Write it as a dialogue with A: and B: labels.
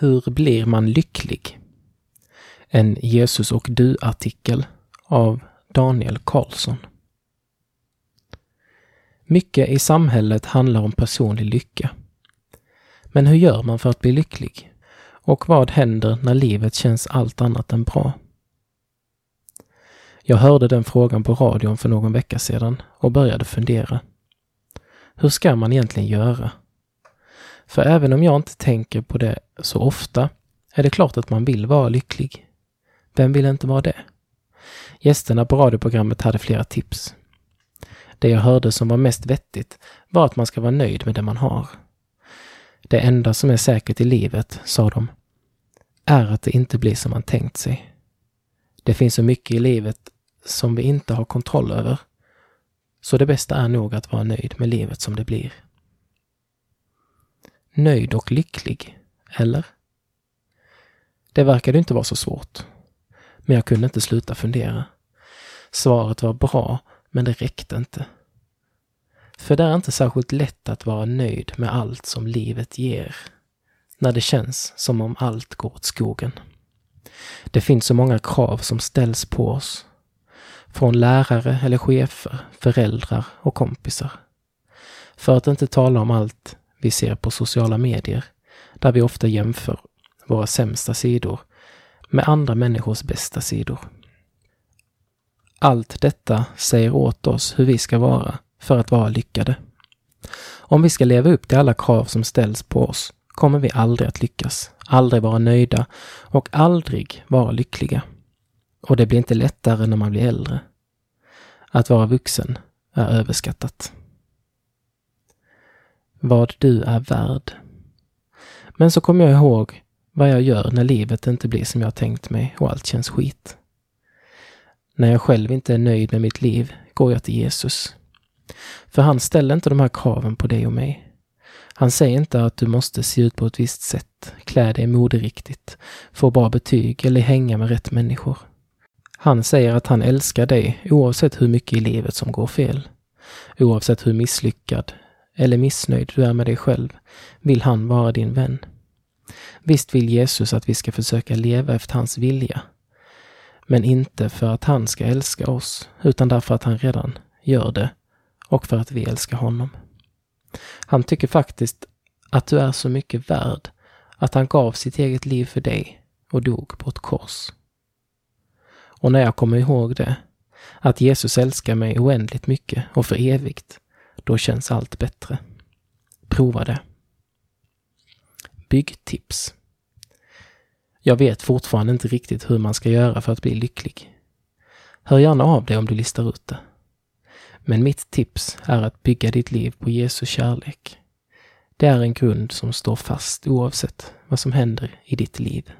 A: Hur blir man lycklig? En Jesus och du-artikel av Daniel Karlsson. Mycket i samhället handlar om personlig lycka. Men hur gör man för att bli lycklig? Och vad händer när livet känns allt annat än bra? Jag hörde den frågan på radion för någon vecka sedan och började fundera. Hur ska man egentligen göra? För även om jag inte tänker på det så ofta är det klart att man vill vara lycklig. Vem vill inte vara det? Gästerna på radioprogrammet hade flera tips. Det jag hörde som var mest vettigt var att man ska vara nöjd med det man har. Det enda som är säkert i livet, sa de, är att det inte blir som man tänkt sig. Det finns så mycket i livet som vi inte har kontroll över. Så det bästa är nog att vara nöjd med livet som det blir. Nöjd och lycklig, eller? Det verkade inte vara så svårt. Men jag kunde inte sluta fundera. Svaret var bra, men det räckte inte. För det är inte särskilt lätt att vara nöjd med allt som livet ger. När det känns som om allt går åt skogen. Det finns så många krav som ställs på oss. Från lärare eller chefer, föräldrar och kompisar. För att inte tala om allt vi ser på sociala medier, där vi ofta jämför våra sämsta sidor med andra människors bästa sidor. Allt detta säger åt oss hur vi ska vara för att vara lyckade. Om vi ska leva upp till alla krav som ställs på oss kommer vi aldrig att lyckas, aldrig vara nöjda och aldrig vara lyckliga. Och det blir inte lättare när man blir äldre. Att vara vuxen är överskattat. Vad du är värd. Men så kommer jag ihåg vad jag gör när livet inte blir som jag tänkt mig och allt känns skit. När jag själv inte är nöjd med mitt liv går jag till Jesus. För han ställer inte de här kraven på dig och mig. Han säger inte att du måste se ut på ett visst sätt, klä dig moderiktigt, få bra betyg eller hänga med rätt människor. Han säger att han älskar dig oavsett hur mycket i livet som går fel. Oavsett hur misslyckad eller missnöjd du är med dig själv vill han vara din vän. Visst vill Jesus att vi ska försöka leva efter hans vilja. Men inte för att han ska älska oss, utan därför att han redan gör det och för att vi älskar honom. Han tycker faktiskt att du är så mycket värd att han gav sitt eget liv för dig och dog på ett kors. Och när jag kommer ihåg det, att Jesus älskar mig oändligt mycket och för evigt, då känns allt bättre. Prova det. Byggtips. Jag vet fortfarande inte riktigt hur man ska göra för att bli lycklig. Hör gärna av dig om du listar ut det. Men mitt tips är att bygga ditt liv på Jesu kärlek. Det är en grund som står fast oavsett vad som händer i ditt liv.